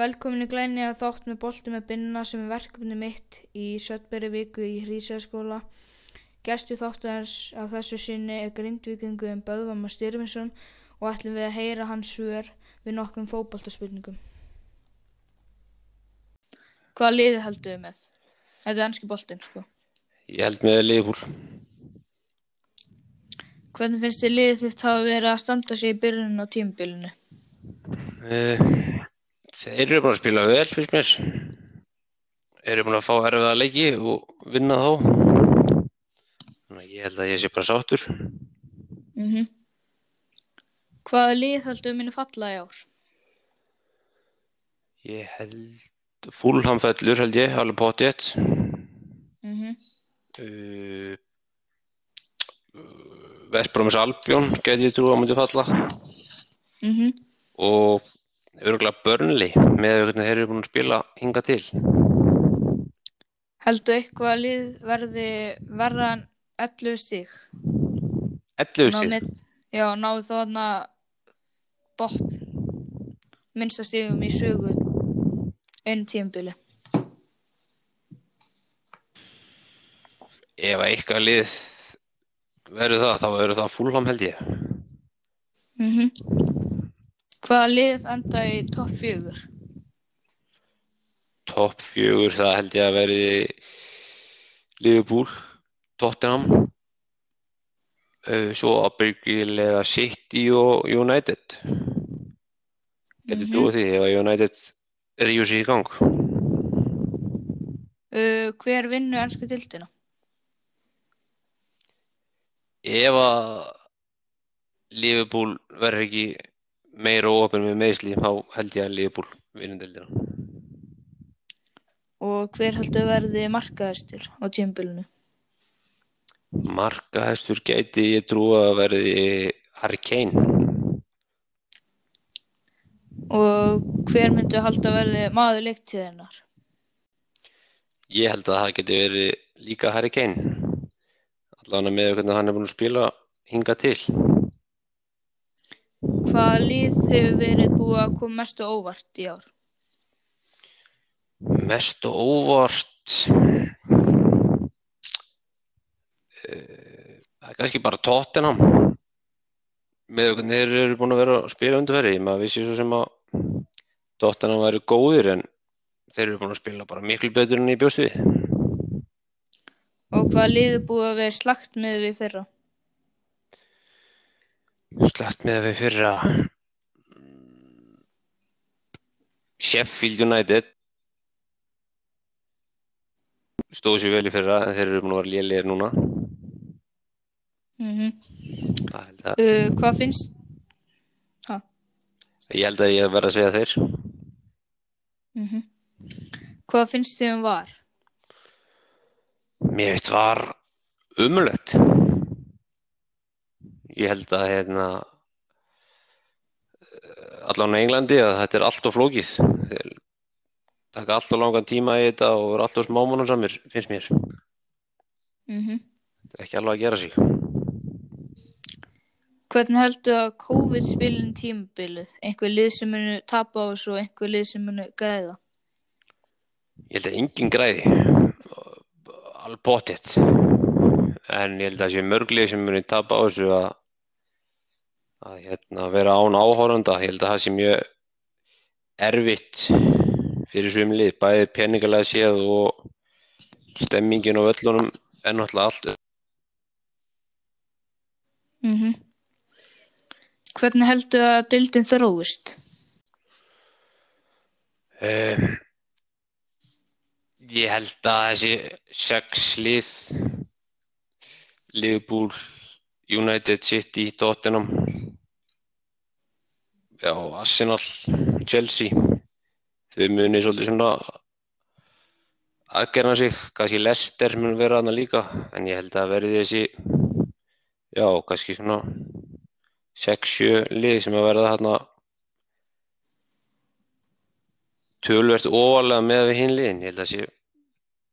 Velkomin í glæni að þátt með bolti með binna sem er verkefni mitt í Söttberi viku í Hrísæðskóla. Gæstu þáttarins á þessu sinni er grindvikingu um Böðvama Styrfinsson og ætlum við að heyra hans svör við nokkrum fókbaltaspurningum. Hvaða liði heldur við með? Þetta er ennski boltinn, sko. Ég held með Liverpool. Hvernig finnst þið liðið þitt hafa verið að standa sig í byrjunum á tímabilinu? Eh, Þeir eru búin að spila vel, finnst mér. Þeir eru búin að fá erfiða leiki og vinna þá. Þannig að ég held að ég sé bara sáttur. Mm Hvaða lið heldur minni falla í ár? Ég held fúlhamfellur, held ég, alveg potið. Mm Uh, Vestbrómis Albjón geti ég trú að myndi falla. -hmm. Og örgulega Burnley með hvernig þeir eru búin að spila hinga til. Heldur eitthvað að lið verði verra en 11 stík? 11 stíð. Já, náðu þarna botn minnsta stígum í sögu einu tímbili. Ef eitthvað lið verður það, þá verður það fúlham held ég. Mm Hvaða lið enda í topp fjögur? Topp fjögur, það held ég að verði Liverpool, Tottenham, uh, svo ábyggilega City og United. Getur Mhm. trúið því ef að United ríður sig í gang. Uh, hver vinnur ennsku dildina? Ef að Liverpool verður ekki meira óöfn með meðsli, þá held ég að Liverpool vinnur deildina. Og hver heldur verði markaðastur á tímbilinu? Markahæstur gæti ég trú að verði Harry Kane. Og hver myndi halda verði maður leiktíðinnar? Ég held að það geti verið líka Harry Kane. Allavega með hvernig hann er búinn að spila hinga til. Hvaða lið hefur verið búið að koma mest á óvart í ár? Mest og óvart. Eh, Það er kannski bara Tottenham. Með hvernig þeir eru búin að vera að spila undirferði. Maður vissi svo sem að Tottenham væri góðir en þeir eru búin að spila bara miklu betur en ég bjóst við. Og hvaða lið er búið að vera slagt með við fyrra? Slætt með við fyrra Sheffield United. Stóðu sér vel í fyrra en þeir eru búin að vera lélegir núna. Mm held að, uh, hvað finnst... Ha? ég held að ég verð að segja þeir. Mm Hvað finnst þið um var? Mér veit var umulett Ég held að hérna allan á Englandi að þetta er allt of flókið. Þeir taka allt of langan tíma í þetta og eru allt of smámanansamir finnst mér. Mm þetta er ekki alveg að gera sig. Hvernig heldur að COVID spilin tímabilið? Einhver lið sem munu tapa á þessu og einhver lið sem munu græða? Ég held að enginn græði. Alveg pottitt en ég held að sé mörglið sem muni tapa á þessu að að hérna, vera án áhóranda ég held að það sé mjög erfitt fyrir svim lið bæði peningalega séð og stemmingin og völlunum er náttúrulega allt Mm Hvernig heldur að deildin þróist? um, ég held að þessi sex lið Liverpool United City, Tottenham já, Arsenal Chelsea. Þau muni svolítið svona aðgerna sig, kannski Leicester mun vera þarna líka, en ég held að verði þessi já, kannski svona 6-7 lið sem að verða þarna tölvert ofalega með við hinn liðin, ég held að sé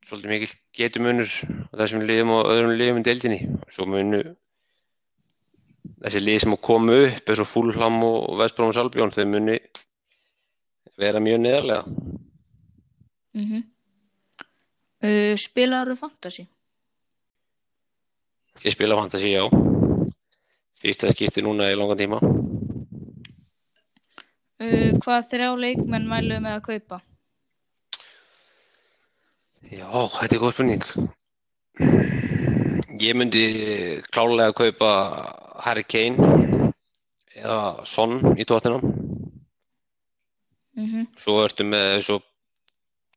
svolítið mikil getumunur á þessum liðum og öðrum liðum í deildinni. Svo munu þessi lið sem að koma upp eins og Fulham og Vestbrómans Albjón þau muni vera mjög neðarlega. Mm uh, spilaðu fantasy? Ég spila fantasy, já. Fyrsta skipti núna í langan tíma. Uh, hvað þrjá leikmenn mælu með að kaupa? Já, þetta er góð spurning. Ég myndi klálega kaupa Harry Kane eða Son í tóttinam. Mm Svo ertu með svo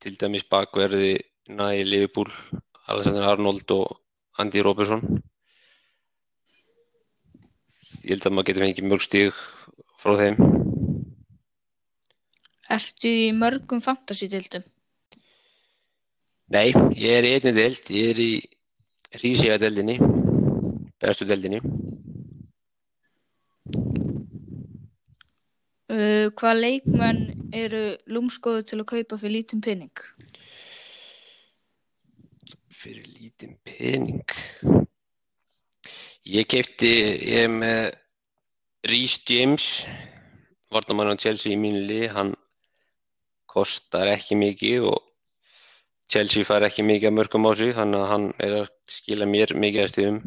til dæmis bakverði næ Liverpool, Alexander Arnold og Andy Robertson. Ég held að maður getur fengið mörg stíg frá þeim. Ertu í mörgum fantasy-dildum? Nei, ég er í einni deild, ég er í Rísíða deildinni, bestu deildinni. Uh, hvað leikmenn eru lúmskoðu til að kaupa fyrir lítinn pening? Fyrir lítinn pening. Ég kefti, ég er með Rhys James, varnamann á Chelsea í mínu lið, hann kostar ekki mikið og Chelsea fær ekki mikið að mörgum á sig, þannig að hann er að skila mér mikið að stíðum.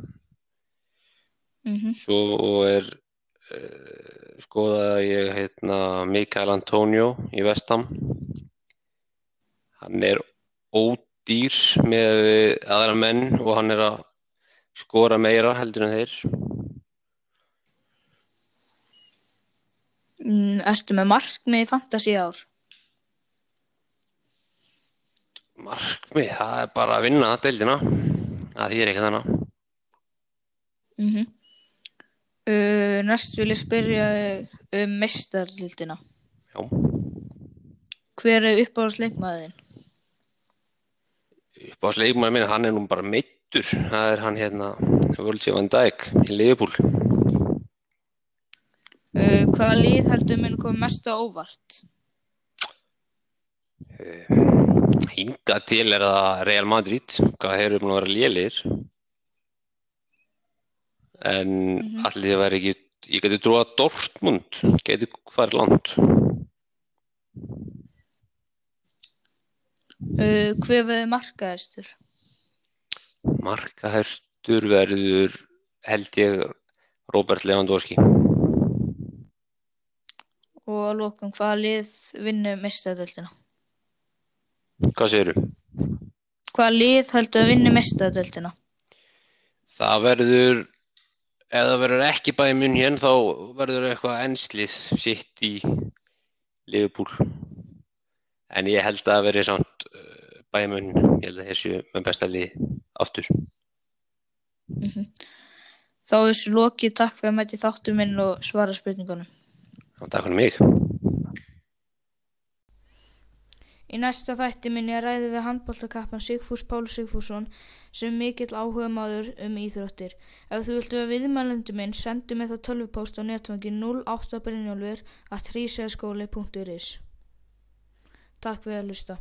Mm Svo er skoðaði ég hérna Mikael Antonio í Vestam. Hann er ódýr með aðra menn og hann er að skora meira heldur en þeir. Mm, ertu með markmið í fantasy ár? Markmið, það er bara að vinna deildina. Það þýr ekki þannig. Mm uh, næst vil ég spyrja um meistarlildina. Já, Hver er uppáhalds leikmaðin? upp á sleikmaður minn, hann er nú bara meittur. Það er hann hérna, Völdsjö Van Dijk í Liverpool. Uh, hvaða lið heldur minn komið mest á óvart? Hingað til er það Real Madrid, hvað hefur búin að vera lélir. En Mhm. allir þið væri ekki, ég geti trúið að Dortmund geti farið langt. Uh, hver veði markaðistur? Markahæstur verður held ég Robert Lewandowski. Og að lokum, hvaða lið vinnur meistarlildina? Hvað segirðu? Hvaða lið heldur að vinna meistarlildina? Það verður, ef það verður ekki bæði mun hér, þá verður eitthvað enslið sitt í Liverpool. En ég held að það verði samt uh, bæði mun, ég held að þessu með besta lið aftur. Mm Þá er þessu lokið, takk fyrir að mæti þáttu minn og svara spurningunum. Takk fyrir mig. Í næsta þætti minni ræði við handbóltakappan Sigfús Pál Sigfússon sem mikill áhuga maður um íþróttir. Ef þú viltu að viðmælendu minn, sendu mig þá tölvupóst á netfangi 08 brynjólfur at hrísæðskóli.is Takk fyrir að lusta.